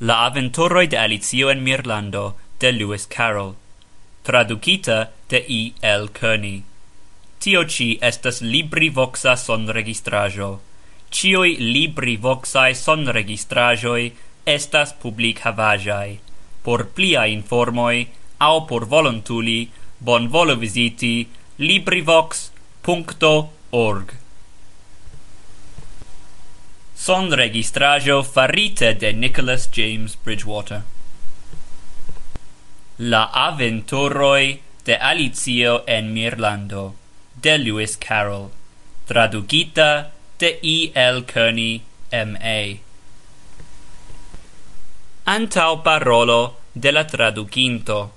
La aventuroi de Alicio en Mirlando de Lewis Carroll. Traducita de I. L. Kearney. Tio ci estas LibriVoxa libri voxae son registrajoi estas public havajai Por plia informoi au por volontuli bonvolu viziti LibriVox.org Son registrajo farite de Nicholas James Bridgewater. La aventuroi de Alicio en Mirlando de Lewis Carroll traducita de E. L. Kearney, M.A. Antau parolo de la traducinto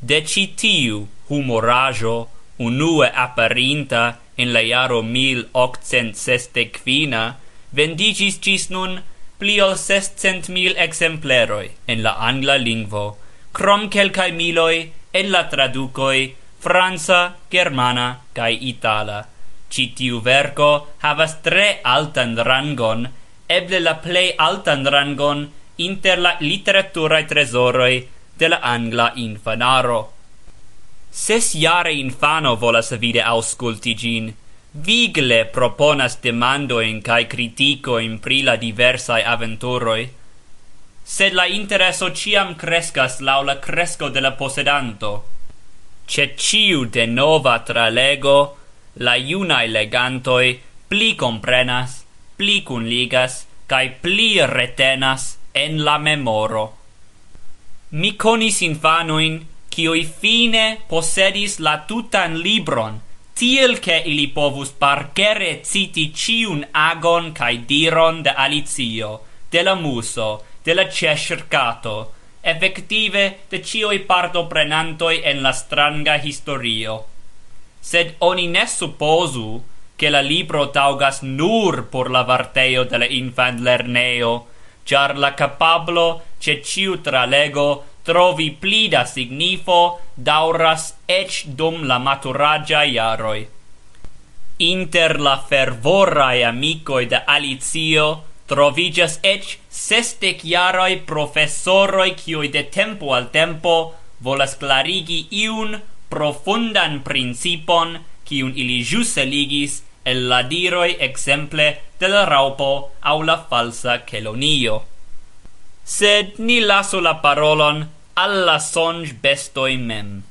De citiu humorajo unue apparinta in la jaro 1865 vendigis cis nun pli ol sestcent mil exempleroi en la angla lingvo, krom celcae miloi en la traducoi fransa, germana cae itala. Citiu tiu havas tre altan rangon, eble la plei altan rangon inter la literaturae tresoroi de la angla infanaro. Ses jare infano volas vide ausculti gin, vigle proponas demandoin cae criticoin pri la diversae aventuroi, sed la intereso ciam crescas lau la cresco de la posedanto. Ce ciu de nova tralego, la iunae legantoi pli comprenas, pli cunligas, cae pli retenas en la memoro. Mi conis infanoin qui fine possedis la tutan libron, tiel che ili povus parcere citi ciun agon cae diron de Alizio, de la Muso, de la Cescercato, effective de cioi partoprenantoi en la stranga historio. Sed oni ne supposu che la libro taugas nur por la varteio de la infant lerneo, char la capablo ce ciu tralego trovi pli da signifo dauras ec dum la maturagia iaroi. Inter la fervorae amicoi de Alicio trovigas ec sestec iaroi professoroi cioi de tempo al tempo volas clarigi iun profundan principon cium ili jus eligis el la diroi exemple de la raupo au la falsa celonio. Sed ni laso la parolon alla sonj bestoi mem.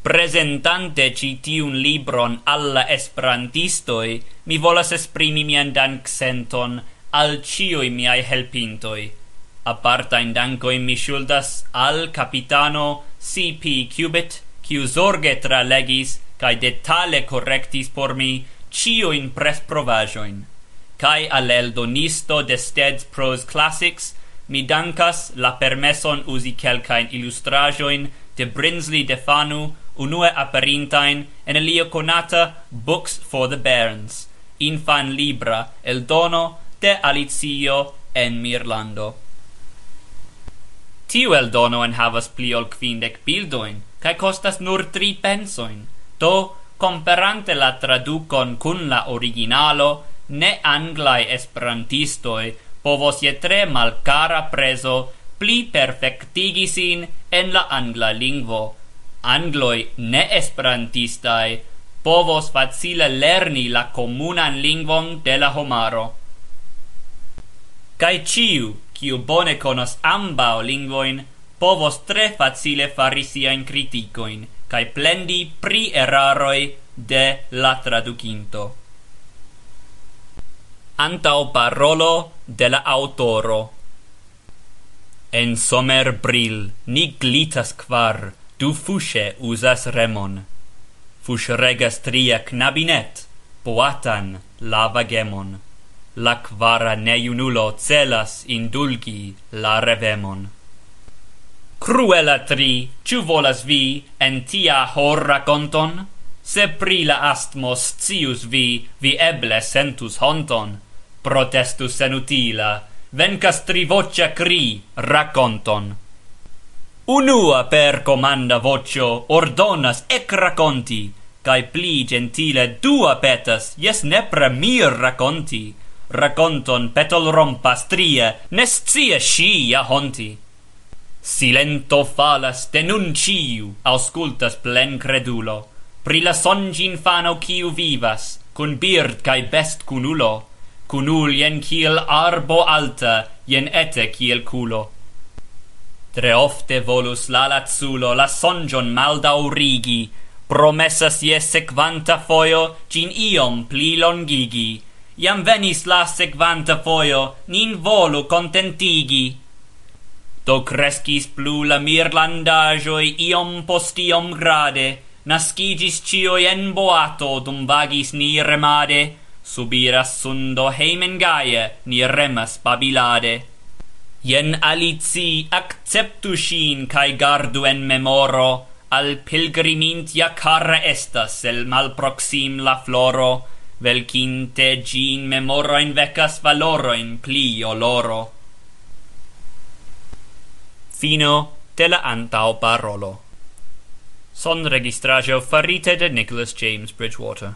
Presentante ci tiun libron alla esperantistoi, mi volas esprimi mian danksenton al cioi miai helpintoi. Aparta in dankoi mi shuldas al capitano C.P. Cubit, kiu zorge tralegis cae detale correctis por mi cioin presprovajoin, cae al el donisto de Stead's Prose Classics, mi dankas la permeson uzi kelkajn ilustraĵojn de Brinsley de Fanu, unue aperintajn en lia konata Books for the Bairns, infan libra el dono de Alicio en Mirlando. Tiu eldono enhavas pli ol kvindek bildojn kaj kostas nur tri pensojn, do comperante la traducon cun la originalo, ne anglai esperantistoi povos je tre malcara preso pli perfectigi sin en la angla lingvo. Angloi ne esperantistaj povos facile lerni la comunan lingvon de la homaro. Kai ciu, kiu bone conos ambao lingvoin, povos tre facile fari siain criticoin, kai plendi pri eraroi de la traducinto antau parolo de la autoro. En somer bril ni glitas quar, du fusce usas remon. Fus regas tria knabinet, lava gemon La quara neiunulo celas indulgi la revemon. Cruela tri, ciu volas vi en tia hor raconton? Se pri la astmos cius vi, vi eble sentus honton protestus senutila, vencas trivocia cri raconton. Unua per comanda vocio ordonas ec raconti, cae pli gentile dua petas, jes nepre mir raconti, raconton petol rompas trie, nescie sci ja honti. Silento falas denunciu, auscultas plen credulo, pri la songi infano ciu vivas, cun bird cae best cunulo, Culul jen kiel arbo alta, jen ete kiel culo. Tre ofte volus la lazzulo la songion maldaurigi, promessas je sequanta foio gin iom pli longigi. Iam venis la sequanta foio, nin volu contentigi. Do crescis plu la mirlandajoi iom postiom grade, nascigis cioi en boato dum vagis ni remade, Subiras sundo heimen gaie, ni remas babilade. Jen alici acceptu shin, cae gardu en memoro, al pilgrimintia cara estas, el malproxim la floro, velcinte gin memoroin vecas valoroin pli oloro. Fino de la antao parolo. Son registrajo farite de Nicholas James Bridgewater.